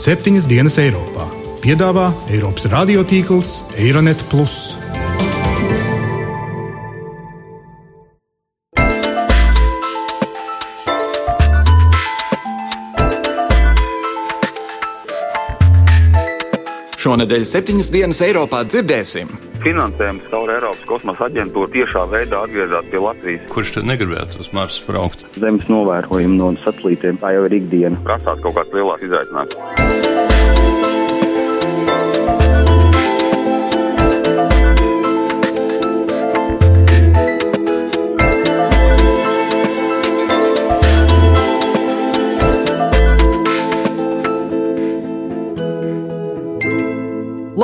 septiņas dienas Eiropā. Piedāvā Eiropas radiotīkls Eironet. Šonadēļ septiņas dienas Eiropā dzirdēsim. Finansējums caur Eiropas kosmosa aģentūru tiešā veidā atgriezās pie Latvijas. Kurš tad negribētu uz Marsu braukt? Zemes novērojumi no satelītiem tā jau ir ikdiena. Prasās kaut kāds lielāks izaicinājums.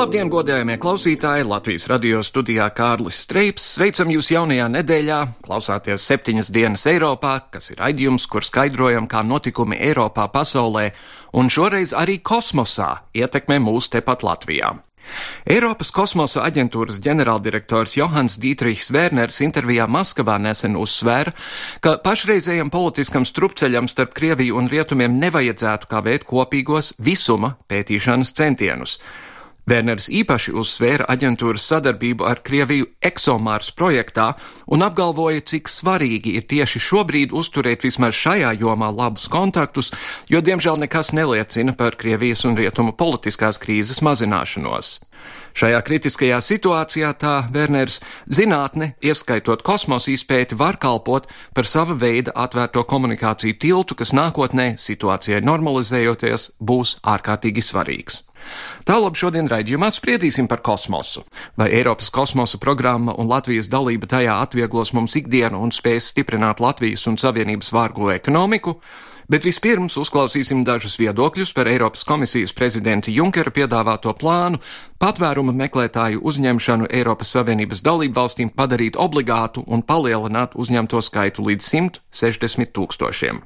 Labdien, godējamie klausītāji! Latvijas radio studijā Kārlis Streips. Sveicam jūs jaunajā nedēļā, klausāties septiņas dienas Eiropā, kas ir raidījums, kur skaidrojam, kā notikumi Eiropā, pasaulē un šoreiz arī kosmosā ietekmē mūs tepat Latvijā. Eiropas kosmosa aģentūras ģenerāldirektors Johans Dītrihs Vērners intervijā Maskavā nesen uzsvēra, ka pašreizējam politiskam strupceļam starp Krieviju un Rietumiem nevajadzētu kavēt kopīgos visuma pētīšanas centienus. Werners īpaši uzsvēra aģentūras sadarbību ar Krieviju eksomārs projektā un apgalvoja, cik svarīgi ir tieši šobrīd uzturēt vismaz šajā jomā labus kontaktus, jo diemžēl nekas neliecina par Krievijas un Rietumu politiskās krīzes mazināšanos. Šajā kritiskajā situācijā tā Werners zinātne, ieskaitot kosmosa izpēti, var kalpot par sava veida atvērto komunikāciju tiltu, kas nākotnē, situācijai normalizējoties, būs ārkārtīgi svarīgs. Tālāk šodien raidījumā spriedīsim par kosmosu. Vai Eiropas kosmosa programma un Latvijas dalība tajā atvieglos mums ikdienu un spēs stiprināt Latvijas un Savienības vārgo ekonomiku? Bet vispirms uzklausīsim dažus viedokļus par Eiropas komisijas prezidenta Junkera piedāvāto plānu patvērumu meklētāju uzņemšanu Eiropas Savienības dalību valstīm padarīt obligātu un palielināt uzņemto skaitu līdz 160 tūkstošiem.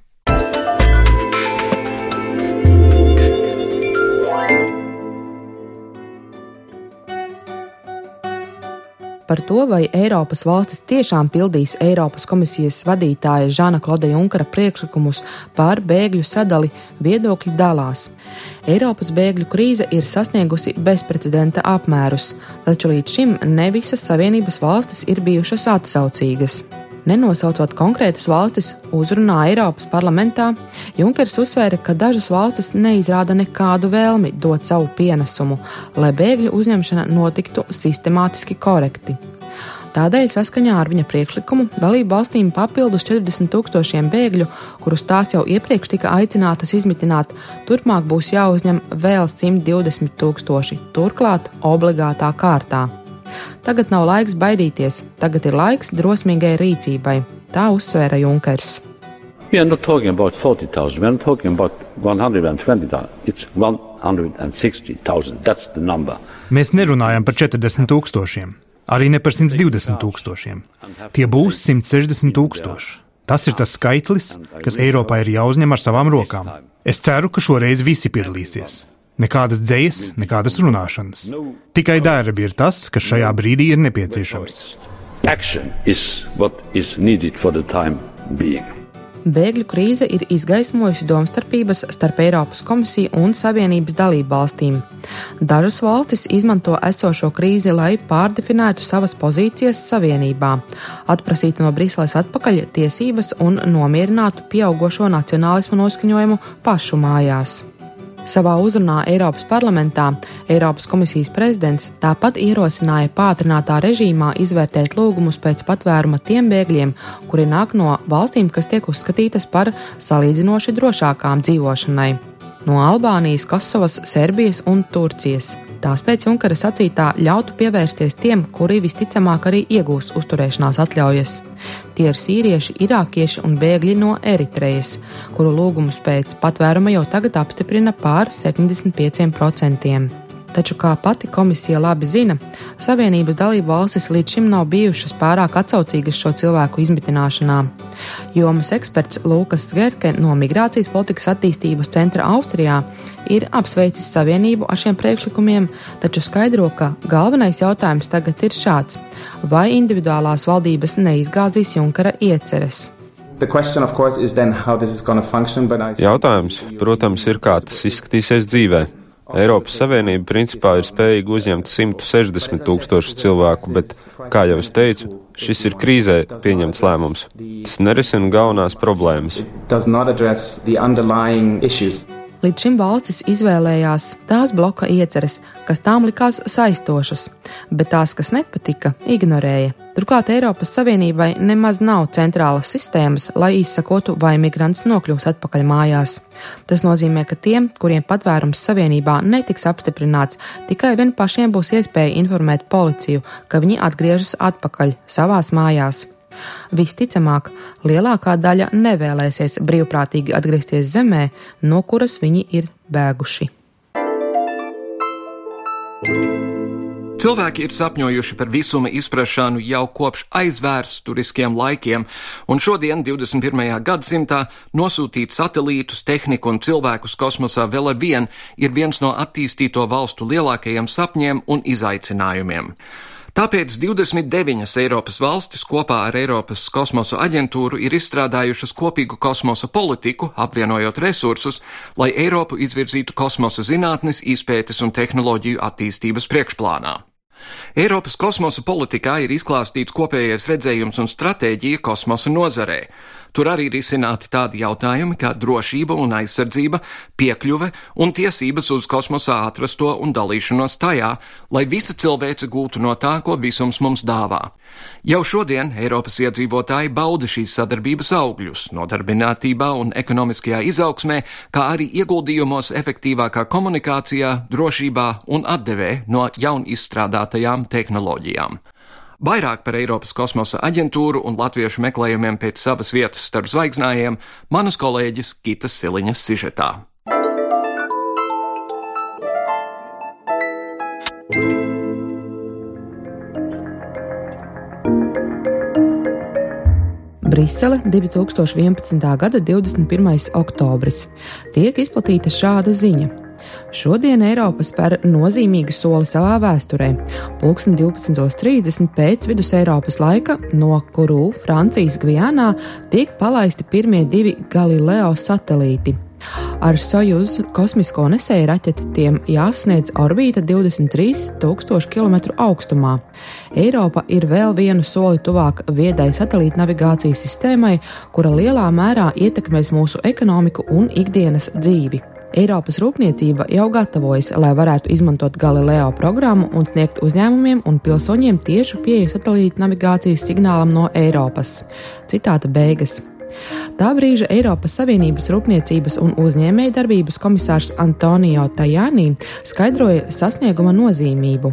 Par to, vai Eiropas valstis tiešām pildīs Eiropas komisijas vadītāja Žana Klauda Junkara priekšlikumus par bēgļu sadali, viedokļi dalās. Eiropas bēgļu krīze ir sasniegusi bezprecedenta apmērus, taču līdz šim ne visas Savienības valstis ir bijušas atsaucīgas. Nenosaucot konkrētas valstis, uzrunā Eiropas parlamentā, Junkers uzsvēra, ka dažas valstis neizrāda nekādu vēlmi dot savu pienesumu, lai bēgļu uzņemšana notiktu sistemātiski korekti. Tādēļ, saskaņā ar viņa priekšlikumu, dalību valstīm papildus 40 tūkstošiem bēgļu, kurus tās jau iepriekš tika aicinātas izmitināt, turpmāk būs jāuzņem vēl 120 tūkstoši, turklāt obligātā kārtā. Tagad nav laiks baidīties, tagad ir laiks drosmīgai rīcībai, tā uzsvēra Junkers. We are not talking about 40,000, we are not talking about 120,000. It's 160,000. That's the number. Mēs nerunājam par 40 tūkstošiem, arī ne par 120 tūkstošiem. Tie būs 160 tūkstoši. Tas ir tas skaitlis, kas Eiropā ir jāuzņem ar savām rokām. Es ceru, ka šoreiz visi piedalīsies. Nekādas dzējas, nekādas runāšanas. Tikai darbi ir tas, kas šajā brīdī ir nepieciešams. Bēgļu krīze ir izgaismojusi domstarpības starp Eiropas komisiju un Savienības dalību valstīm. Dažas valstis izmanto esošo krīzi, lai pārdefinētu savas pozīcijas Savienībā, atprasītu no Briseles atpakaļ tiesības un nomierinātu pieaugušo nacionālismu noskaņojumu pašu mājās. Savā uzrunā Eiropas parlamentā Eiropas komisijas prezidents tāpat ierosināja pātrinātā režīmā izvērtēt lūgumus pēc patvēruma tiem bēgļiem, kuri nāk no valstīm, kas tiek uzskatītas par salīdzinoši drošākām dzīvošanai - no Albānijas, Kosovas, Serbijas un Turcijas. Tās pēc Junkara sacītā ļautu pievērsties tiem, kuri visticamāk arī iegūs uzturēšanās atļaujas. Tie ir sīrieši, irākieši un bēgļi no Eritrejas, kuru lūgumus pēc patvēruma jau tagad apstiprina pār 75%. Taču, kā pati komisija labi zina, Savienības dalību valstis līdz šim nav bijušas pārāk atsaucīgas šo cilvēku izmitināšanā. Jomas eksperts Lūkas Zgerke no Migrācijas politikas attīstības centra Austrijā ir apsveicis Savienību ar šiem priekšlikumiem, taču skaidro, ka galvenais jautājums tagad ir šāds: vai individuālās valdības neizgāzīs Junkara ieceres? Jautājums, protams, ir, kā tas izskatīsies dzīvē. Eiropas Savienība principā ir spējīga uzņemt 160 tūkstošus cilvēku, bet, kā jau es teicu, šis ir krīzē pieņemts lēmums. Tas nerisina galvenās problēmas. Līdz šim valstis izvēlējās tās bloka ieceres, kas tām likās saistošas, bet tās, kas nepatika, ignorēja. Turklāt Eiropas Savienībai nemaz nav centrālas sistēmas, lai izsakotu, vai migrants nokļūs atpakaļ mājās. Tas nozīmē, ka tiem, kuriem patvērums Savienībā netiks apstiprināts, tikai vien pašiem būs iespēja informēt policiju, ka viņi atgriežas atpakaļ savās mājās. Visticamāk, lielākā daļa nevēlēsies brīvprātīgi atgriezties zemē, no kuras viņi ir bēguši. Cilvēki ir sapņojuši par visuma izpratšanu jau kopš aizvēsturiskiem laikiem, un šodien, 21. gadsimtā, nosūtīt satelītus, tehniku un cilvēkus kosmosā vēl ar vien ir viens no attīstīto valstu lielākajiem sapņiem un izaicinājumiem. Tāpēc 29 Eiropas valstis kopā ar Eiropas kosmosa aģentūru ir izstrādājušas kopīgu kosmosa politiku, apvienojot resursus, lai Eiropu izvirzītu kosmosa zinātnes, izpētes un tehnoloģiju attīstības priekšplānā. Eiropas kosmosa politikā ir izklāstīts kopējais redzējums un stratēģija kosmosa nozarē. Tur arī ir izsināti tādi jautājumi kā drošība un aizsardzība, piekļuve un tiesības uz kosmosā atrasto un dalīšanos tajā, lai visa cilvēce gūtu no tā, ko visums mums dāvā. Jau šodien Eiropas iedzīvotāji bauda šīs sadarbības augļus nodarbinātībā un ekonomiskajā izaugsmē, kā arī ieguldījumos efektīvākā komunikācijā, drošībā un atdevē no jaun izstrādātajām tehnoloģijām. Vairāk par Eiropas kosmosa aģentūru un latviešu meklējumiem pēc savas vietas starp zvaigznājiem manas kolēģis Kitas Siliņas sižetā. Brisele 2011. gada 21. oktobris. Tiek izplatīta šāda ziņa. Šodien Eiropa spēr nozīmīgu soli savā vēsturē. Pulksten 12.30 pēc vidus Eiropas laika, no kuru Francijas Gvijānā tiek palaisti pirmie divi Galileo satelīti. Ar Sojuz kosmisko nesēju raķeti tiem jāsasniedz orbīta 23,000 km augstumā. Eiropa ir vēl vienu soli tuvāk viedai satelīta navigācijas sistēmai, kura lielā mērā ietekmēs mūsu ekonomiku un ikdienas dzīvi. Eiropas rūpniecība jau gatavojas, lai varētu izmantot Galileo programmu un sniegt uzņēmumiem un pilsoņiem tiešu pieeju satelīta navigācijas signālam no Eiropas. Citāta beigas. Tā brīža Eiropas Savienības Rūpniecības un uzņēmējdarbības komisārs Antonio Tajani skaidroja sasnieguma nozīmību.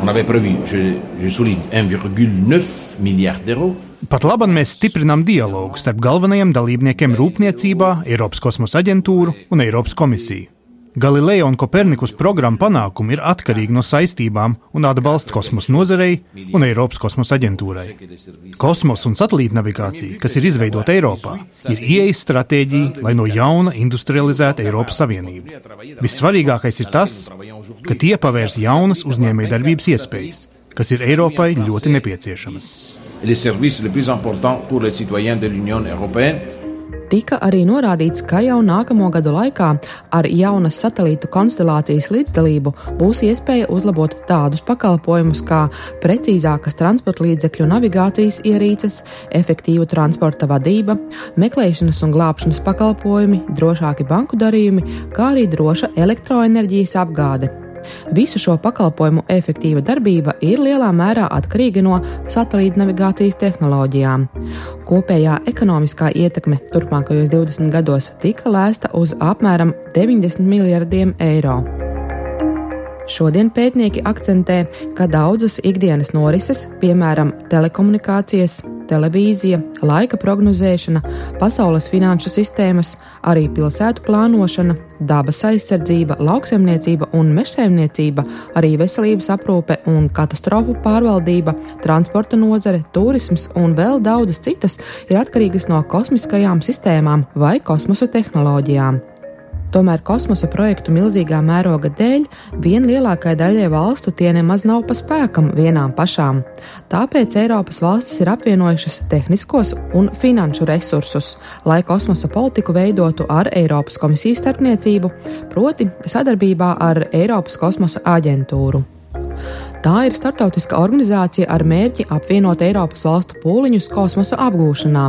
On avait prévu, je, je souligne, 1,9 milliard d'euros Pat labi mēs stiprinām dialogu starp galvenajiem dalībniekiem rūpniecībā, Eiropas kosmosa aģentūru un Eiropas komisiju. Galileo un Kopernikus programmu panākumi ir atkarīgi no saistībām un atbalsta kosmosa nozarei un Eiropas kosmosa aģentūrai. Kosmosa un satelīta navigācija, kas ir izveidota Eiropā, ir ieejas stratēģija, lai no jauna industrializētu Eiropas Savienību. Vissvarīgākais ir tas, ka tie pavērs jaunas uzņēmējdarbības iespējas, kas ir Eiropai ļoti nepieciešamas les services les plus importants pour les citoyens de l'Union européenne. Tika arī norādīts, ka jau nākamo gadu laikā ar jaunas satelītu konstelācijas līdzdalību būs iespēja uzlabot tādus pakalpojumus kā precīzākas transporta līdzekļu navigācijas ierīces, efektīva transporta vadība, meklēšanas un glābšanas pakalpojumi, drošāki banku darījumi, kā arī droša elektroenerģijas apgāde. Visu šo pakalpojumu efektīva darbība ir lielā mērā atkarīga no satelīta navigācijas tehnoloģijām. Kopējā ekonomiskā ietekme turpmākajos 20 gados tika lēsta uz apmēram 90 miljardiem eiro. Šodien pētnieki akcentē, ka daudzas ikdienas norises, piemēram, telekomunikācijas, televīzija, laika prognozēšana, pasaules finanšu sistēmas, arī pilsētu plānošana, dabas aizsardzība, lauksaimniecība un mežsaimniecība, arī veselības aprūpe un katastrofu pārvaldība, transporta nozare, turisms un vēl daudzas citas ir atkarīgas no kosmiskajām sistēmām vai kosmosa tehnoloģijām. Tomēr kosmosa projektu milzīgā mēroga dēļ vien lielākai daļai valstu tie nemaz nav pa spēkam vienām pašām. Tāpēc Eiropas valstis ir apvienojušas tehniskos un finanšu resursus, lai kosmosa politiku veidotu ar Eiropas komisijas starpniecību, proti sadarbībā ar Eiropas kosmosa aģentūru. Tā ir startautiska organizācija ar mērķi apvienot Eiropas valstu pūliņus kosmosa apgūšanā.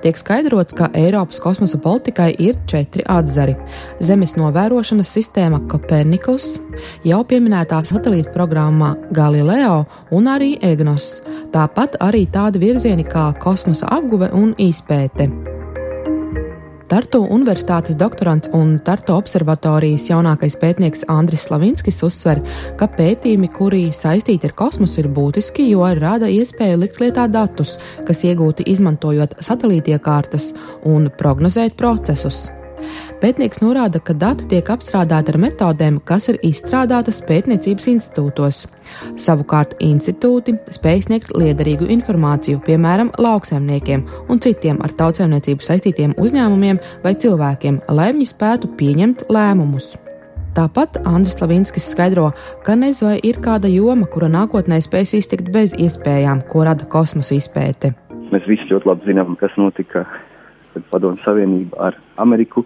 Tiek skaidrots, ka Eiropas kosmosa politikai ir četri atzari - Zemes novērošanas sistēma Copernicus, jau pieminētā satelīta programma Galileo un arī EGNOS, tāpat arī tādi virzieni kā kosmosa apguve un izpēte. Tartu Universitātes doktorants un Tartu observatorijas jaunākais pētnieks Andris Slavinskis uzsver, ka pētījumi, kuri saistīti ar kosmosu, ir būtiski, jo rada iespēju likt lietā datus, kas iegūti izmantojot satelītiekārtas un prognozēt procesus. Pētnieks norāda, ka dati tiek apstrādāti ar metodēm, kas ir izstrādātas pētniecības institūtos. Savukārt institūti spēj sniegt liederīgu informāciju, piemēram, lauksaimniekiem un citiem ar tautsēmniecību saistītiem uzņēmumiem vai cilvēkiem, lai viņi spētu pieņemt lēmumus. Tāpat Andris Slavinskis skaidro, ka nezinu, vai ir kāda joma, kura nākotnē spēs iztikt bez iespējām, ko rada kosmosa izpēte. Mēs visi ļoti labi zinām, kas notika, kad Padomju Savienība ar Ameriku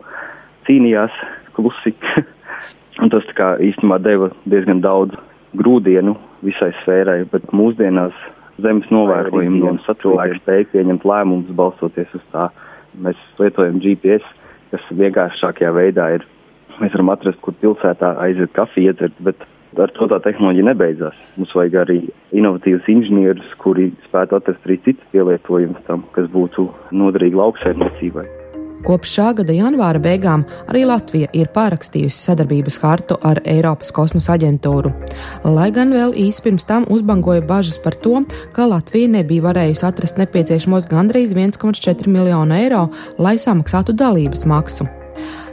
cīnījās klusi. Un tas kā, īstenībā deva diezgan daudz grūdienu visai sfērai, bet mūsdienās zemes novērojumi un cilvēki spēj pieņemt lēmumus balstoties uz tā. Mēs lietojam GPS, kas vienkāršākajā veidā ir. Mēs varam atrast, kur pilsētā aiziet kafiju iedzert, bet ar to tā tehnoloģija nebeidzās. Mums vajag arī inovatīvus inženierus, kuri spētu atrast arī citas pielietojumus tam, kas būtu noderīgi lauksaimniecībai. Kopš šā gada janvāra beigām arī Latvija ir pārakstījusi sadarbības hartu ar Eiropas kosmosa aģentūru. Lai gan vēl īsi pirms tam uzbangoja bažas par to, ka Latvija nebija varējusi atrast nepieciešamos gandrīz 1,4 miljonu eiro, lai samaksātu dalības maksu.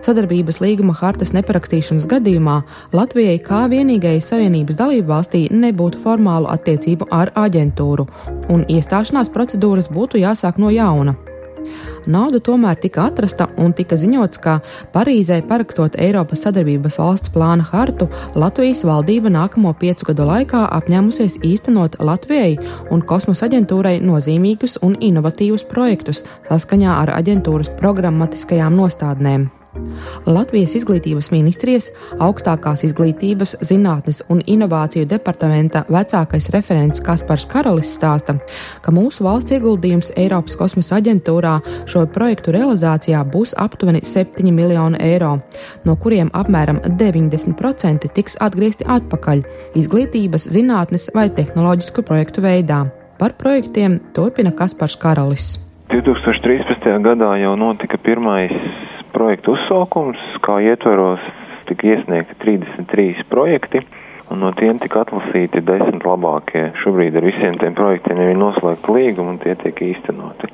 Sadarbības līguma hartas neparakstīšanas gadījumā Latvijai kā vienīgajai Savienības dalību valstī nebūtu formālu attiecību ar aģentūru, un iestāšanās procedūras būtu jāsāk no jauna. Nauda tomēr tika atrasta un tika ziņots, ka Parīzē parakstot Eiropas sadarbības valsts plāna hartu, Latvijas valdība nākamo piecu gadu laikā apņēmusies īstenot Latvijai un kosmosa aģentūrai nozīmīgus un inovatīvus projektus saskaņā ar aģentūras programmatiskajām nostādnēm. Latvijas izglītības ministrijas augstākās izglītības, zinātnes un inovāciju departamenta vecākais referents Kaspars Karolis stāsta, ka mūsu valsts ieguldījums Eiropas kosmosa aģentūrā šo projektu realizācijā būs aptuveni 7 miljoni eiro, no kuriem apmēram 90% tiks atgriezti atpakaļ izglītības, zinātnes vai tehnoloģisku projektu veidā. Par projektiem turpina Kaspars Karolis. 2013. gadā jau notika pirmais projektu uzsaukums, kā ietveros tika iesniegti 33 projekti, un no tiem tika atlasīti desmit labākie. Šobrīd ar visiem tiem projektiem ir noslēgta līguma, un tie tiek īstenoti.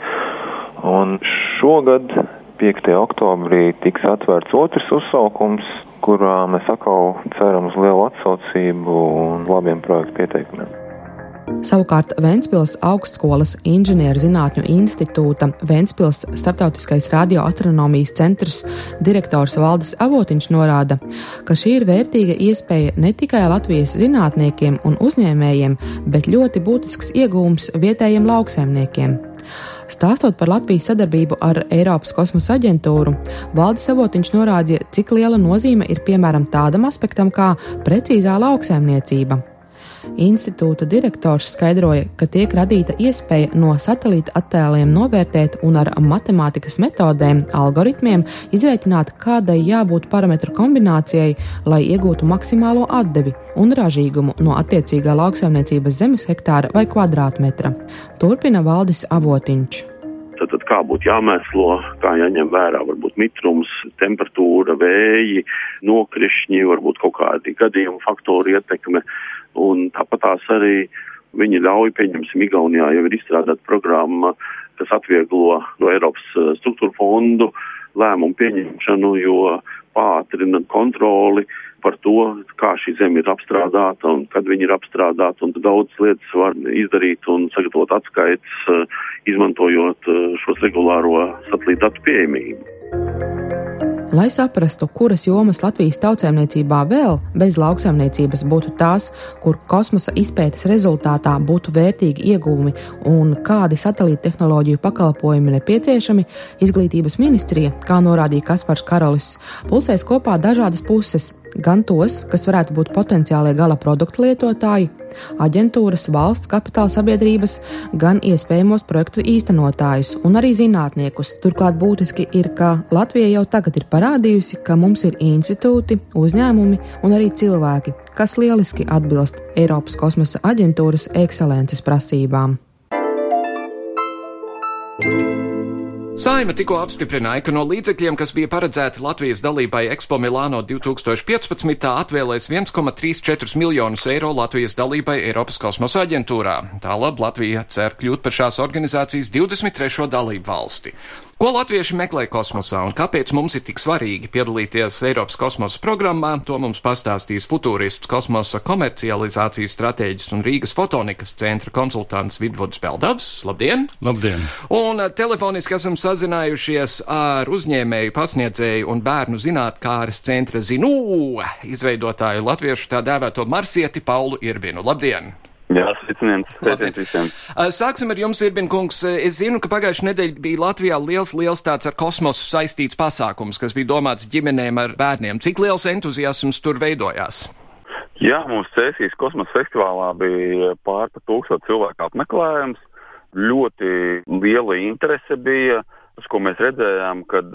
Un šogad, 5. oktobrī, tiks atvērts otrs uzsaukums, kurā mēs atkal ceram uz lielu atsaucību un labiem projektu pieteikumiem. Savukārt Ventspils augstskolas inženierzinātņu institūta Ventspils starptautiskais radioastronomijas centrs direktors Valdis Avotiņš norāda, ka šī ir vērtīga iespēja ne tikai Latvijas zinātniekiem un uzņēmējiem, bet ļoti būtisks iegūms vietējiem lauksēmniekiem. Stāstot par Latvijas sadarbību ar Eiropas kosmosa aģentūru, Valdis Avotiņš norādīja, cik liela nozīme ir piemēram tādam aspektam kā precīzā lauksēmniecība. Institūta direktors skaidroja, ka tiek radīta iespēja no satelīta attēliem novērtēt un ar matemātikas metodēm, algoritmiem izrēķināt, kādai jābūt parametru kombinācijai, lai iegūtu maksimālo atdevi un ražīgumu no attiecīgā lauksaimniecības zemes hektāra vai kvadrātmetra. Turpina Valdis Avotiņš. Tad, kā būtu jāmēslo, kā jāņem vērā varbūt mitrums, temperatūra, vēji, nokrišņi, varbūt kaut kādi gadījumu faktori ietekme. Un tāpat tās arī viņi ļauj, pieņemsim, Igaunijā jau ir izstrādāta programma, kas atvieglo no Eiropas eh, struktūra fondu lēmumu pieņemšanu, jo pātrina kontroli par to, kā šī zeme ir apstrādāta un kad viņi ir apstrādāta, un daudz lietas var izdarīt un sagatavot atskaits, eh, izmantojot eh, šos regulāro satelītu datu pieejamību. Lai saprastu, kuras jomas Latvijas tautsēmniecībā vēl bez lauksaimniecības būtu tās, kur kosmosa izpētes rezultātā būtu vērtīgi ieguvumi un kādi satelīta tehnoloģiju pakalpojumi nepieciešami, izglītības ministrija, kā norādīja Kaspars Karolis, pulcēs kopā dažādas puses gan tos, kas varētu būt potenciālie gala produktu lietotāji, aģentūras, valsts kapitāla sabiedrības, gan iespējamos projektu īstenotājus un arī zinātniekus. Turklāt būtiski ir, ka Latvija jau tagad ir parādījusi, ka mums ir institūti, uzņēmumi un arī cilvēki, kas lieliski atbilst Eiropas kosmosa aģentūras ekscelences prasībām. Saima tikko apstiprināja, ka no līdzekļiem, kas bija paredzēti Latvijas dalībai Expo Milāno 2015. atvēlēs 1,34 miljonus eiro Latvijas dalībai Eiropas kosmosa aģentūrā. Tālāk Latvija cer kļūt par šās organizācijas 23. dalību valsti. Ko latvieši meklē kosmosā un kāpēc mums ir tik svarīgi piedalīties Eiropas kosmosa programmā, to mums pastāstīs futūrists kosmosa komercializācijas stratēģis un Rīgas fotonikas centra konsultants Vidvuds Peldavs. Labdien! Labdien! Un telefoniski esam sazinājušies ar uzņēmēju, pasniedzēju un bērnu zinātkāres centra Zinu izveidotāju latviešu tā dēvēto marsieti Paulu Irbinu. Labdien! Jā, sveiciens, sveiciens visiem. Sāksim ar jums, Irbinkungs. Es zinu, ka pagājušajā nedēļā bija Latvijā liels, liels tāds ar kosmosu saistīts pasākums, kas bija domāts ģimenēm ar bērniem. Cik liels entuziasms tur veidojās? Jā, mums Cēsīs kosmosa festivālā bija pār pa tūkstošu cilvēku apmeklējums. Ļoti liela interese bija, uz ko mēs redzējām, kad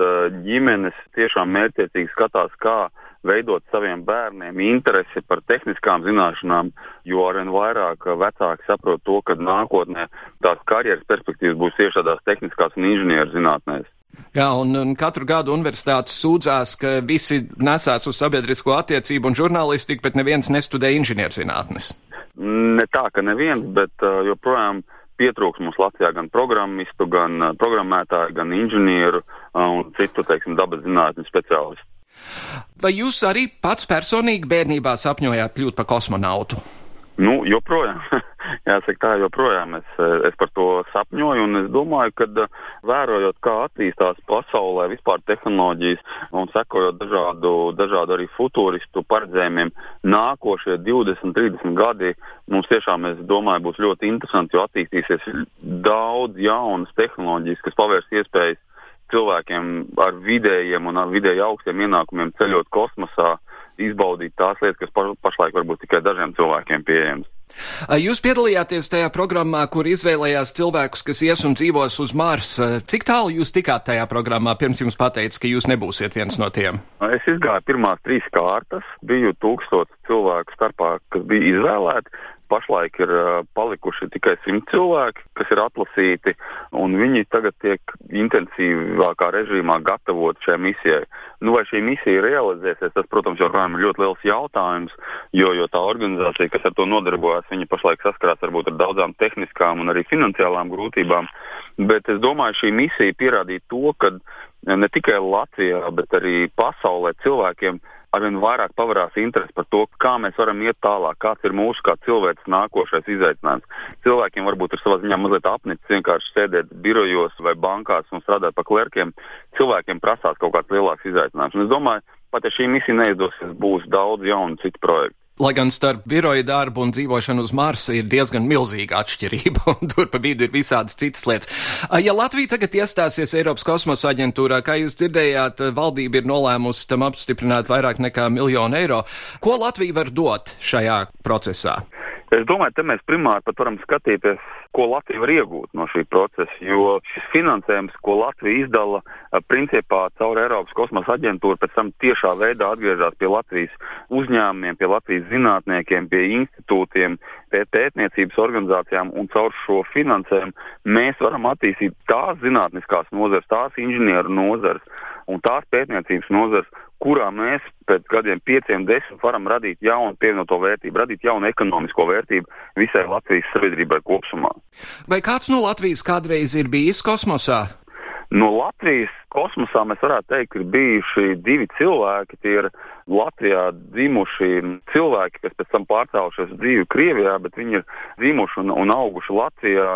ģimenes tiešām mērķiecīgi skatās, kā veidot saviem bērniem interesi par tehniskām zināšanām, jo arvien vairāk vecāki saprot to, ka nākotnē tās karjeras perspektīvas būs tieši tādās tehniskās un inženieru zinātnēs. Jā, un, un katru gadu universitātes sūdzās, ka visi nesās uz sabiedrisko attiecību un žurnālistiku, bet neviens nestudē inženierzinātnes. Ne tā, ka neviens, bet uh, joprojām pietrūks mums Latvijā gan programmistu, gan uh, programmētāju, gan inženieru uh, un citu, teiksim, dabas zinātņu speciālistu. Vai jūs arī pats personīgi bērnībā sapņojāt kļūt par kosmonautu? Nu, joprojām, jāsaka tā, joprojām es, es par to sapņoju, un es domāju, ka vērojot, kā attīstās pasaulē vispār tehnoloģijas un sekojot dažādu, dažādu arī futūristu paredzējumiem, nākošie 20, 30 gadi mums tiešām, es domāju, būs ļoti interesanti, jo attīstīsies daudz jaunas tehnoloģijas, kas pavērs iespējas cilvēkiem ar vidējiem un ar vidēji augstiem ienākumiem ceļot kosmosā, izbaudīt tās lietas, kas pa, pašlaik varbūt tikai dažiem cilvēkiem pieejamas. Jūs piedalījāties tajā programmā, kur izvēlējās cilvēkus, kas ies un dzīvos uz Marsa. Cik tālu jūs tikāt tajā programmā, pirms jums pateica, ka jūs nebūsiet viens no tiem? Es izgāju pirmās trīs kārtas, biju tūkstots cilvēku starpā, kas bija izvēlēti. Pašlaik ir palikuši tikai simt cilvēki, kas ir atlasīti, un viņi tagad tiek intensīvākā režīmā gatavot šai misijai. Nu, vai šī misija realizēsies, tas, protams, joprojām ir ļoti liels jautājums, jo, jo tā organizācija, kas ar to nodarbojas, viņi pašlaik saskarās varbūt ar daudzām tehniskām un arī finansiālām grūtībām. Bet es domāju, šī misija pierādīja to, ka ne tikai Latvijā, bet arī pasaulē cilvēkiem arvien vairāk pavarās interesi par to, kā mēs varam iet tālāk, kāds ir mūsu kā cilvēks nākošais izaicinājums. Cilvēkiem varbūt ir savā ziņā mazliet apnicis vienkārši sēdēt birojos vai bankās un strādāt pa klerkiem. Cilvēkiem prasās kaut kāds lielāks izaicinājums. Un es domāju, pat ja šī misija neizdosies, būs daudz jaunu citu projektu. Lai gan starp biroja darbu un dzīvošanu uz Marsa ir diezgan milzīga atšķirība, un tur pa vidu ir visādas citas lietas. Ja Latvija tagad iestāsies Eiropas kosmosa aģentūrā, kā jūs dzirdējāt, valdība ir nolēmusi tam apstiprināt vairāk nekā miljonu eiro. Ko Latvija var dot šajā procesā? Es domāju, te mēs primāri pat varam skatīties, ko Latvija var iegūt no šī procesa, jo šis finansējums, ko Latvija izdala, principā caur Eiropas kosmosa aģentūru, pēc tam tiešā veidā atgriežas pie Latvijas uzņēmumiem, pie Latvijas zinātniekiem, pie institūtiem, pie pētniecības organizācijām, un caur šo finansējumu mēs varam attīstīt tās zinātniskās nozares, tās inženieru nozares un tās pētniecības nozares, kurā mēs pēc gadiem, pieciem, desmit varam radīt jaunu pievienoto vērtību, radīt jaunu ekonomisko vērtību visai Latvijas sabiedrībai kopumā. Vai kāds no Latvijas kādreiz ir bijis kosmosā? No Latvijas kosmosā mēs varētu teikt, ka ir bijuši divi cilvēki. Tie ir Latvijā dzimuši cilvēki, kas pēc tam pārcēlušies dzīvi Krievijā, bet viņi ir dzimuši un, un auguši Latvijā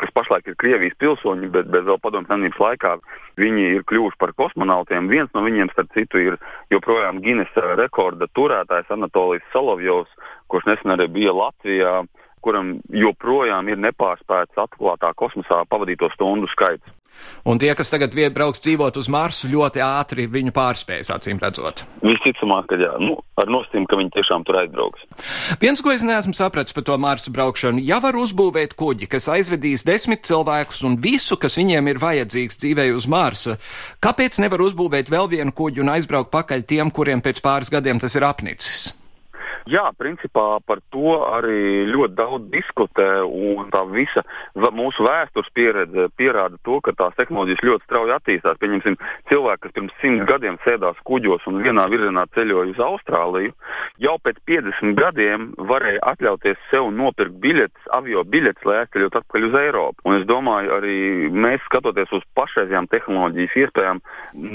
kas pašlaik ir Krievijas pilsoņi, bet, bet vēl padomju savienības laikā viņi ir kļuvuši par kosmonautiem. Viens no viņiem, starp citu, ir joprojām Guinness rekorda turētājs Anatolijas Solovjovs, kurš nesen arī bija Latvijā kuram joprojām ir nepārspēts atklātā kosmosā pavadīto stundu skaits. Un tie, kas tagad brauks dzīvot uz Marsu, ļoti ātri viņu pārspējas, acīm redzot. Visticamāk, ka jā, nu, ar nosacījumu, ka viņi tiešām tur aizbrauks. Viens, ko es neesmu sapratis par to Marsa braukšanu, ja var uzbūvēt kuģi, kas aizvedīs desmit cilvēkus un visu, kas viņiem ir vajadzīgs dzīvē uz Marsa, kāpēc nevar uzbūvēt vēl vienu kuģi un aizbraukt pakaļ tiem, kuriem pēc pāris gadiem tas ir apnicis? Jā, principā par to arī ļoti daudz diskutē, un tā visa mūsu vēstures pieredze pierāda to, ka tās tehnoloģijas ļoti strauji attīstās. Pieņemsim, cilvēki, kas pirms simt gadiem sēdās kuģos un vienā virzienā ceļoja uz Austrāliju, jau pēc 50 gadiem varēja atļauties sev nopirkt biļetes, avio biļetes, lai aizceļot atpakaļ uz Eiropu. Un es domāju, arī mēs skatoties uz pašreizējām tehnoloģijas iespējām,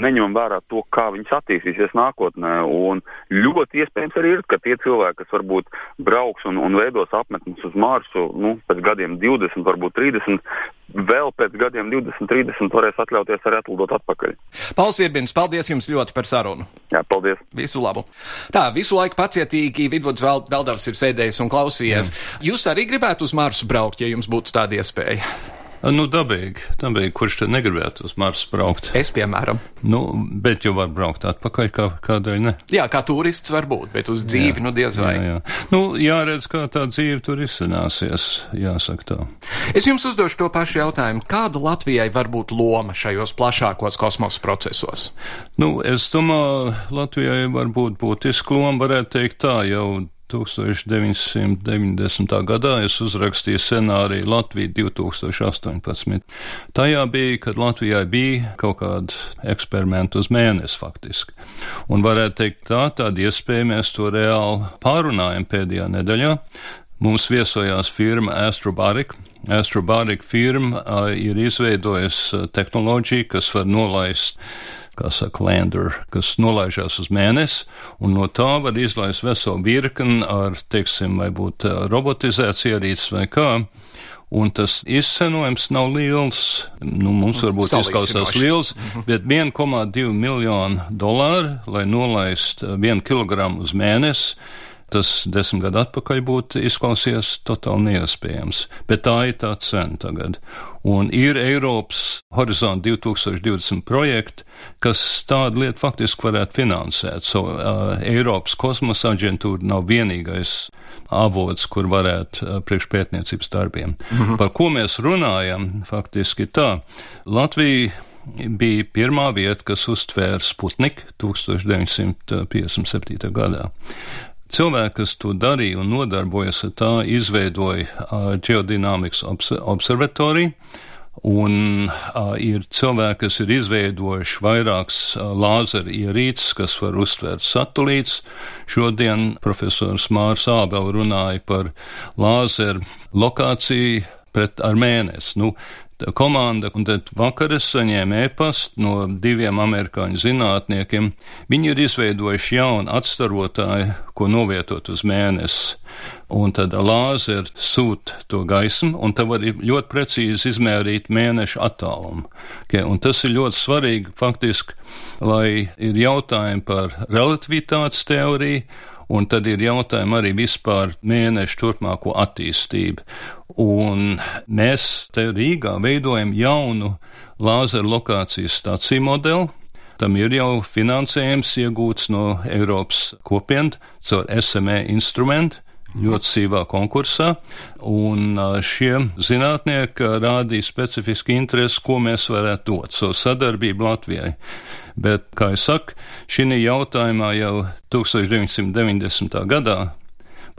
neņemam vērā to, kā viņas attīstīsies nākotnē. Un ļoti iespējams arī ir, ka tie cilvēki, cilvēki, kas varbūt brauks un, un veidos apmetnes uz Marsu nu, pēc gadiem 20, varbūt 30, vēl pēc gadiem 20, 30 varēs atļauties arī atlidot atpakaļ. Pauls Irbins, paldies jums ļoti par sarunu. Jā, paldies. Visu labu. Tā, visu laiku pacietīgi Vidvuds Veldavs ir sēdējis un klausījies. Jā. Jūs arī gribētu uz Marsu braukt, ja jums būtu tāda iespēja? Nu, dabīgi, dabīgi, kurš te negribētu uz Marsu braukt? Es, piemēram. Nu, bet jau var braukt atpakaļ, kā, kādēļ ne? Jā, kā turists var būt, bet uz dzīvi, jā, nu, diez vai. Jā, jā. Nu, jāredz, kā tā dzīve tur izcinās, jāsaka tā. Es jums uzdošu to pašu jautājumu. Kāda Latvijai var būt loma šajos plašākos kosmosa procesos? Nu, es domāju, Latvijai var būt būtiska loma, varētu teikt tā, jau 1990. gadā es uzrakstīju scenāriju Latvija 2018. Tajā bija, kad Latvijai bija kaut kāda eksperimenta uz mēnesi faktiski. Un varētu teikt tā, tāda iespēja mēs to reāli pārunājam pēdējā nedēļā. Mums viesojās firma Astrobotic. Astrobotic firma ir izveidojusi tehnoloģiju, kas var nolaist kā saka, lander, kas nolaižās uz mēnesi, un no tā var izlaist veselu virkni ar, teiksim, vai būt robotizēts ierīces vai kā. Un tas izcenojums nav liels. Nu, mums varbūt izklausās liels, mhm. bet 1,2 miljonu dolāru, lai nolaistu vienu kilogramu uz mēnesi, tas desmit gadu atpakaļ būtu izklausījies totāli neiespējams. Bet tā ir tā cena tagad. Un ir Eiropas Horizont 2020 projekti, kas tādu lietu faktiski varētu finansēt. So, uh, Eiropas kosmosa aģentūra nav vienīgais avots, kur varētu uh, priekšpētniecības darbiem. -hmm. Par ko mēs runājam, faktiski tā. Latvija bija pirmā vieta, kas uztvēra Sputnik 1957. gadā. Cilvēki, kas to darīja un nodarbojas ar tā, izveidoja ģeodinamikas obs observatoriju. Un uh, ir cilvēki, kas ir izveidojuši vairākas uh, lāzeru ierīces, kas var uztvērt satelītus. Šodien profesors Mārs Ābel runāja par lāzeru lokāciju pret ar mēnesi. Nu, komanda, un tad vakar es saņēmu e-pastu no diviem amerikāņu zinātniekiem. Viņi ir izveidojuši jaunu atstarotāju, ko novietot uz mēnesi. Un tad lāzeri sūta to gaismu, un tā var ļoti precīzi izmērīt mēneša attālumu. Okay, un tas ir ļoti svarīgi faktiski, lai ir jautājumi par relativitātes teoriju Un tad ir jautājumi arī vispār mēnešu turpmāko attīstību. Un mēs te Rīgā veidojam jaunu lāzeru lokācijas stāciju modeli. Tam ir jau finansējums iegūts no Eiropas kopienas caur SME instrumentu ļoti sīvā konkursā, un šie zinātnieki rādīja specifiski interesi, ko mēs varētu dot savu so sadarbību Latvijai. Bet, kā jau saku, šī jautājumā jau 1990. gadā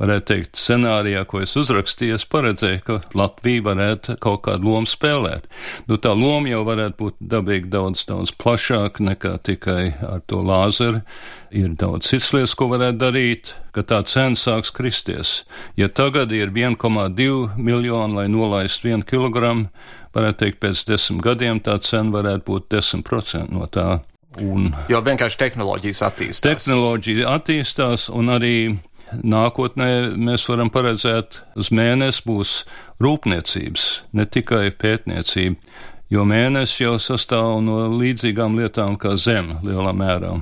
varētu teikt, scenārijā, ko es uzrakstīju, es paredzēju, ka Latvija varētu kaut kādu lomu spēlēt. Nu, tā loma jau varētu būt dabīgi daudz, daudz plašāka nekā tikai ar to lāzeru. Ir daudz cits lietas, ko varētu darīt, ka tā cena sāks kristies. Ja tagad ir 1,2 miljoni, lai nolaistu vienu kilogramu, varētu teikt, pēc desmit gadiem tā cena varētu būt 10% no tā. Un jo vienkārši tehnoloģijas attīstās. Tehnoloģija attīstās, un arī nākotnē mēs varam paredzēt, uz mēnesi būs rūpniecības, ne tikai pētniecība, jo mēnesis jau sastāv no līdzīgām lietām kā Zeme lielā mērā.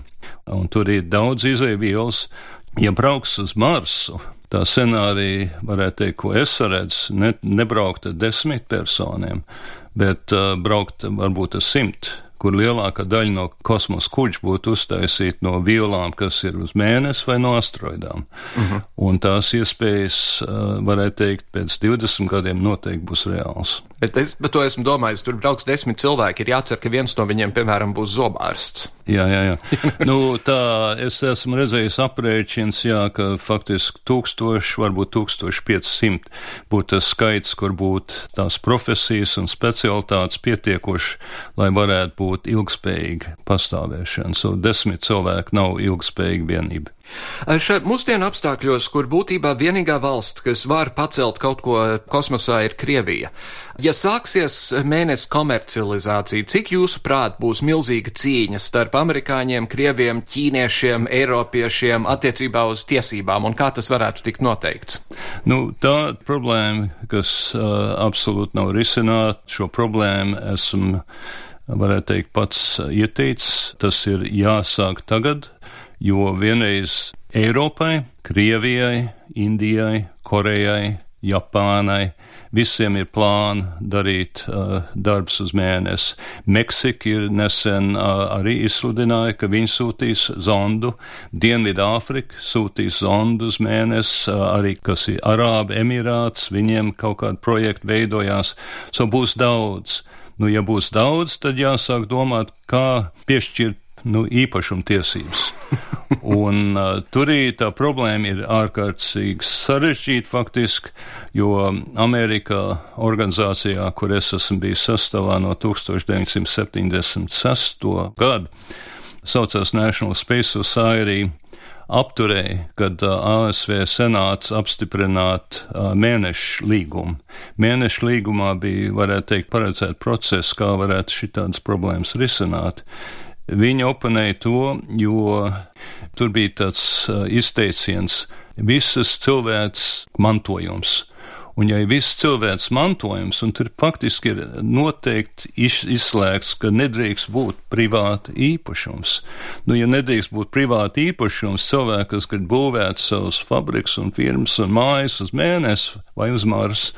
Un tur ir daudz izēvielas. Ja brauks uz Marsu, tā scenārija, varētu teikt, ko es redzu, ne, nebraukt ar desmit personiem, bet uh, braukt varbūt ar simt kur lielākā daļa no kosmosa kuģa būtu uztaisīta no vielām, kas ir uz mēnesi vai no asteroidām. Uh mhm. -huh. Un tās iespējas, varētu teikt, pēc 20 gadiem noteikti būs reāls. Bet es par to esmu domājis, tur brauks desmit cilvēki. Ir jācer, ka viens no viņiem, piemēram, būs zobārsts. Jā, jā, jā. nu, tā es esmu redzējis aprēķins, jā, ka faktiski tūkstoši, varbūt 1500 būtu tas skaits, kur būtu tās profesijas un specialitātes pietiekoši, lai varētu būt būt ilgspējīga pastāvēšana. So desmit cilvēki nav ilgspējīga vienība. Šeit mūsdienu apstākļos, kur būtībā vienīgā valsts, kas var pacelt kaut ko kosmosā, ir Krievija. Ja sāksies mēnesis komercializācija, cik jūsuprāt būs milzīga cīņa starp amerikāņiem, krieviem, ķīniešiem, eiropiešiem attiecībā uz tiesībām un kā tas varētu tikt noteikts? Nu, tā problēma, kas uh, absolūti nav risināta, šo problēmu esmu varētu teikt, pats ieteicis. Tas ir jāsāk tagad, jo vienreiz Eiropai, Krievijai, Indijai, Korejai, Japānai. Visiem ir plāni darīt uh, darbs uz mēnesi. Meksika ir nesen uh, arī izsludināja, ka viņi sūtīs zondu. Dienvidāfrika sūtīs zondu uz mēnesi, uh, arī kas ir Arābu Emirāts, viņiem kaut kāda projekta veidojās. So būs daudz. Nu, ja būs daudz, tad jāsāk domāt, kā piešķirt nu, īpašumtiesības. Un uh, tur tā problēma ir ārkārtīgi sarežģīta faktiski, jo Amerikā organizācijā, kur es esmu bijis sastāvā no 1976. gada, saucās National Space Society, apturēja, kad ASV senāts apstiprināt mēnešu līgumu. Mēnešu līgumā bija, varētu teikt, paredzēt procesu, kā varētu šitādas problēmas risināt. Viņi oponēja to, jo tur bija tāds izteiciens, visas cilvēks mantojums Un ja ir viss cilvēks mantojums, un tur faktiski ir noteikti izslēgts, ka nedrīkst būt privāta īpašums. Nu, ja nedrīkst būt privāta īpašums, cilvēki, kas grib būvēt savus fabriks un firmas un mājas uz mēnesi vai uz Marsu,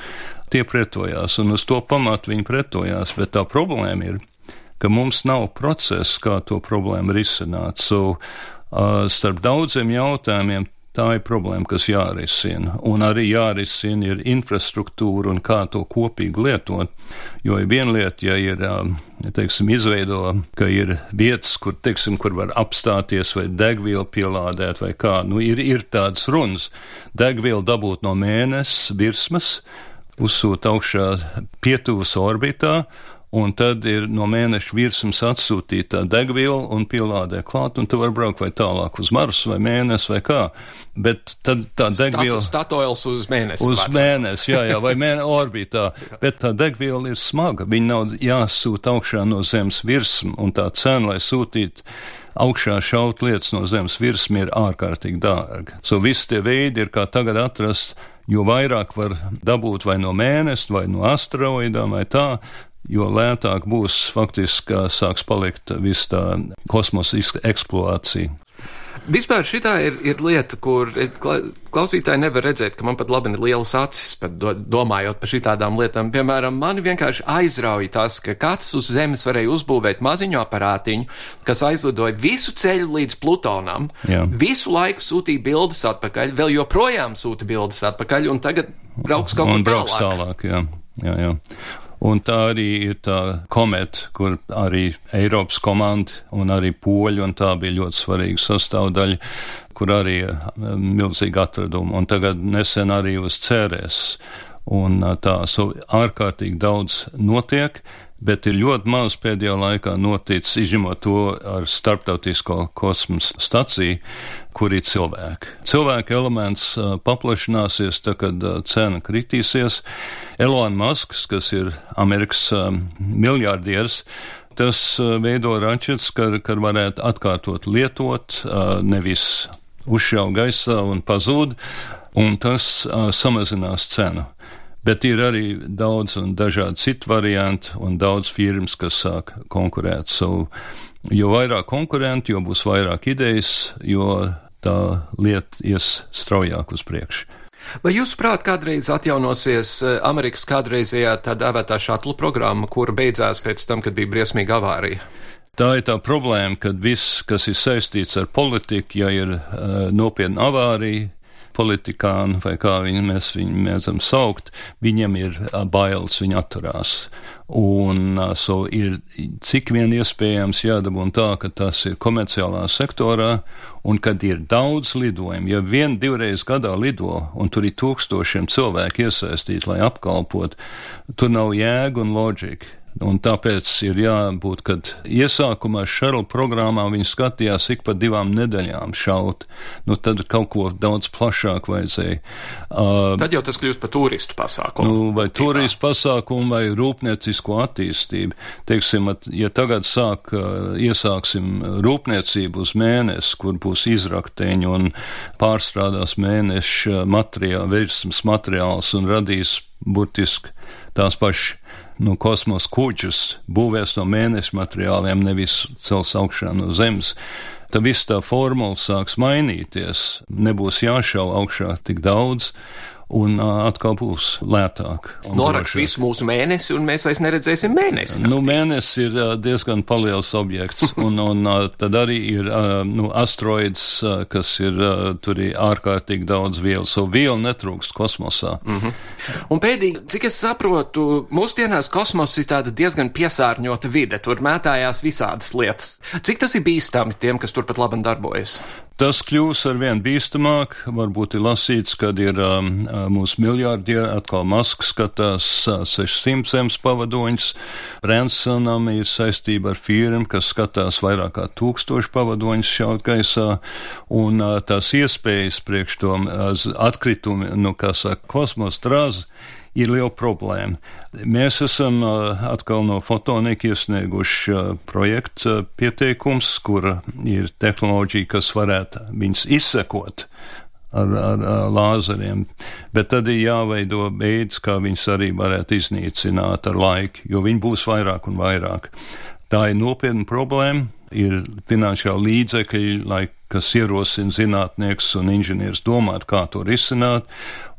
tie pretojās, un uz to pamatu viņi pretojās, bet tā problēma ir, ka mums nav process, kā to problēmu risināt. So, uh, starp daudziem jautājumiem Tā ir problēma, kas jārisina. Un arī jārisina ir infrastruktūra un kā to kopīgi lietot. Jo ir viena lieta, ja ir, um, teiksim, izveido, ka ir vietas, kur, teiksim, kur var apstāties vai degvielu pielādēt vai kā. Nu, ir, ir tādas runas. Degvielu dabūt no mēnesis virsmas, uzsūt augšā pietuvas orbitā un tad ir no mēneša virsmas atsūtīta degviela un pielādē klāt, un tu vari braukt vai tālāk uz Marsu vai mēnesi vai kā. Bet tad tā degviela. Statoils uz mēnesi. Uz vārds. mēnesi, jā, jā, vai mēne orbītā. Bet tā degviela ir smaga. Viņa nav jāsūta augšā no zemes virsmas, un tā cena, lai sūtītu augšā šaut lietas no zemes virsmas ir ārkārtīgi dārga. So visi tie veidi ir kā tagad atrast, jo vairāk var dabūt vai no mēneša, vai no asteroidām, vai tā, jo lētāk būs faktiski sāks palikt viss tā kosmosa eksploatācija. Vispār šī ir, ir lieta, kur klausītāji nevar redzēt, ka man pat labi ir lielas acis, do, domājot par šādām lietām. Piemēram, mani vienkārši aizrauja tas, ka kāds uz Zemes varēja uzbūvēt maziņu aparātiņu, kas aizlidoja visu ceļu līdz Plutonam, Jā. visu laiku sūtīja bildes atpakaļ, vēl joprojām sūta bildes atpakaļ, un tagad brauks kaut kur tālāk. tālāk jā. Jā, jā. Un tā arī ir tā kometa, kur arī Eiropas komanda un arī poļi, un tā bija ļoti svarīga sastāvdaļa, kur arī um, milzīgi atradumi. Un tagad nesen arī uz cerēs. Un uh, tā so ārkārtīgi daudz notiek bet ir ļoti maz pēdējā laikā noticis, izņemot to ar starptautisko kosmosa staciju, kur ir cilvēki. Cilvēka elements paplašināsies, tad, kad cena kritīsies. Elon Musks, kas ir Amerikas miljardieris, tas veido raķetes, kad, kad varētu atkārtot lietot, nevis uzšauj gaisā un pazūd, un tas samazinās cenu. Bet ir arī daudz un dažādi citi varianti, un daudz firmas, kas sāk konkurēt. So, jo vairāk konkurentu, jo būs vairāk idejas, jo tā lieta ies straujāk uz priekšu. Vai jūs prāt kādreiz atjaunosies Amerikas kādreizējā tā dēvētā šatlu programma, kura beidzās pēc tam, kad bija briesmīga avārija? Tā ir tā problēma, ka viss, kas ir saistīts ar politiku, ja ir uh, nopietna avārija, politikāni, vai kā viņi, mēs viņu mēdzam saukt, viņiem ir bailes, viņi atturās. Un so ir cik vien iespējams jādabūna tā, ka tas ir komerciālā sektorā, un kad ir daudz lidojumu, ja vien divreiz gadā lido, un tur ir tūkstošiem cilvēku iesaistīti, lai apkalpot, tur nav jēga un loģika. Un tāpēc ir jābūt, kad iesākumā šarla programmā viņi skatījās ik pa divām nedēļām šaut. Nu, tad kaut ko daudz plašāk vajadzēja. Uh, tad jau tas kļūst par turistu pasākumu. Nu, vai turistu pasākumu, vai rūpniecisko attīstību. Teiksim, ja tagad sāk, uh, iesāksim rūpniecību uz mēnesi, kur būs izrakteņi un pārstrādās mēneša materiāli, virsmas materiāls un radīs burtiski tās pašas nu, kosmosa kuģus būvēs no mēneša materiāliem, nevis cels augšā no zemes. Tad viss tā formula sāks mainīties. Nebūs jāšauj augšā tik daudz, un atkal būs lētāk. Noraks visu mūsu mēnesi, un mēs vairs neredzēsim mēnesi. Nu, mēnesis ir diezgan liels objekts, un, un tad arī ir nu, asteroids, kas ir tur ir ārkārtīgi daudz vielas, so viela netrūkst kosmosā. Mm -hmm. Un pēdīgi, cik es saprotu, mūsdienās kosmos ir tāda diezgan piesārņota vide, tur mētājās visādas lietas. Cik tas ir bīstami tiem, kas turpat labi darbojas? Tas kļūs ar vien bīstamāk. Varbūt ir lasīts, kad ir um, mūsu miljārdieri atkal Masks skatās uh, 600 zemes pavadoņus. Bransonam ir saistība ar firmu, kas skatās vairāk kā tūkstošu pavadoņus šaut gaisā, un uh, tās iespējas priekš to uh, atkritumu, nu, kā saka, kosmosa trāzi ir liela problēma. Mēs esam atkal no fotonika iesnieguši projektu pieteikums, kur ir tehnoloģija, kas varētu viņus izsekot. Ar, ar, ar lāzeriem, bet tad ir jāveido veids, kā viņus arī varētu iznīcināt ar laiku, jo viņi būs vairāk un vairāk. Tā ir nopietna problēma, ir finansiāli līdzekļi, lai, kas ierosina zinātnieks un inženieris domāt, kā to risināt,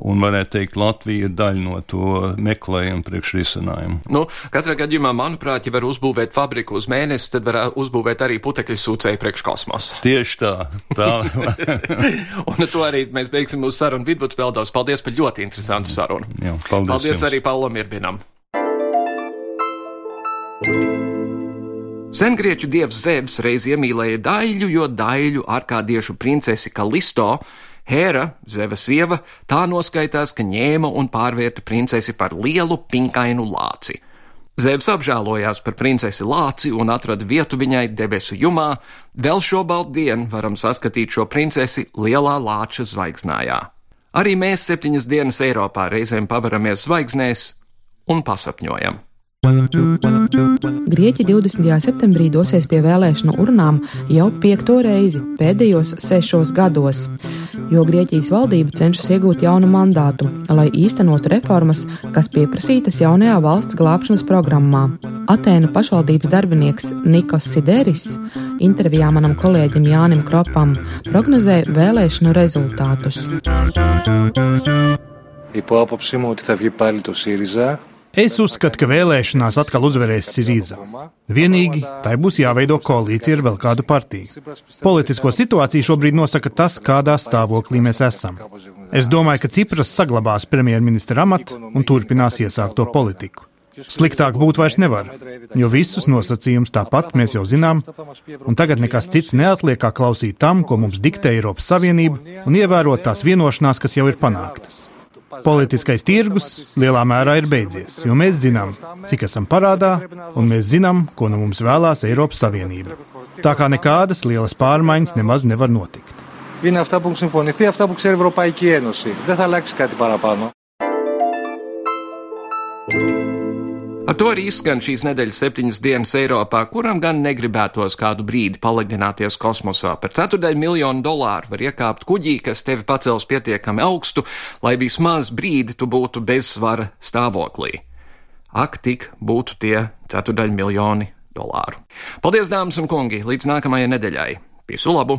un varētu teikt, Latvija ir daļa no to meklējuma priekšrisinājumu. Nu, katrā gadījumā, manuprāt, ja var uzbūvēt fabriku uz mēnesi, tad var uzbūvēt arī putekļu sūcēju priekškosmosu. Tieši tā. tā. un to arī mēs beigsim mūsu sarunu vidus peldās. Paldies par ļoti interesantu sarunu. Jā, paldies paldies jums. arī Paulam Irbinam. Sengrieķu dievs Zevs reiz iemīlēja daļu, jo daļu arkādiešu princesi Kalisto, Hēra, Zeva sieva, tā noskaitās, ka ņēma un pārvērta princesi par lielu pinkainu lāci. Zevs apžēlojās par princesi lāci un atrada vietu viņai debesu jumā, vēl šobaldu dienu varam saskatīt šo princesi lielā lāča zvaigznājā. Arī mēs septiņas dienas Eiropā reizēm pavaramies zvaigznēs un pasapņojam. Grieķi 20. septembrī dosies pie vēlēšanu urnām jau piekto reizi pēdējos sešos gados, jo Grieķijas valdība cenšas iegūt jaunu mandātu, lai īstenotu reformas, kas pieprasītas jaunajā valsts glābšanas programmā. Atēnu pašvaldības darbinieks Nikos Sideris intervijā manam kolēģim Jānim Kropam prognozē vēlēšanu rezultātus. Υπό άποψή μου ότι θα βγει πάλι το ΣΥΡΙΖΑ Es uzskatu, ka vēlēšanās atkal uzvarēs Sirīza. Vienīgi tai būs jāveido koalīcija ar vēl kādu partiju. Politisko situāciju šobrīd nosaka tas, kādā stāvoklī mēs esam. Es domāju, ka Cipras saglabās premjerministra amatu un turpinās iesākto politiku. Sliktāk būt vairs nevar, jo visus nosacījumus tāpat mēs jau zinām, un tagad nekas cits neatliek kā klausīt tam, ko mums diktē Eiropas Savienība, un ievērot tās vienošanās, kas jau ir panāktas. Politiskais tirgus lielā mērā ir beidzies, jo mēs zinām, cik esam parādā, un mēs zinām, ko no mums vēlās Eiropas Savienība. Tā kā nekādas lielas pārmaiņas nemaz nevar notikt. Είναι αυτά που έχουν συμφωνηθεί, αυτά που ξέρει η Ευρωπαϊκή Ένωση. Δεν θα αλλάξει κάτι παραπάνω. Ar to arī izskan šīs nedēļas septiņas dienas Eiropā, kuram gan negribētos kādu brīdi palegdināties kosmosā. Par ceturdaļu miljonu dolāru var iekāpt kuģī, kas tevi pacels pietiekami augstu, lai vismaz brīdi tu būtu bezsvara stāvoklī. Ak, tik būtu tie ceturdaļu miljoni dolāru. Paldies, dāmas un kungi! Līdz nākamajai nedēļai! Visu labu!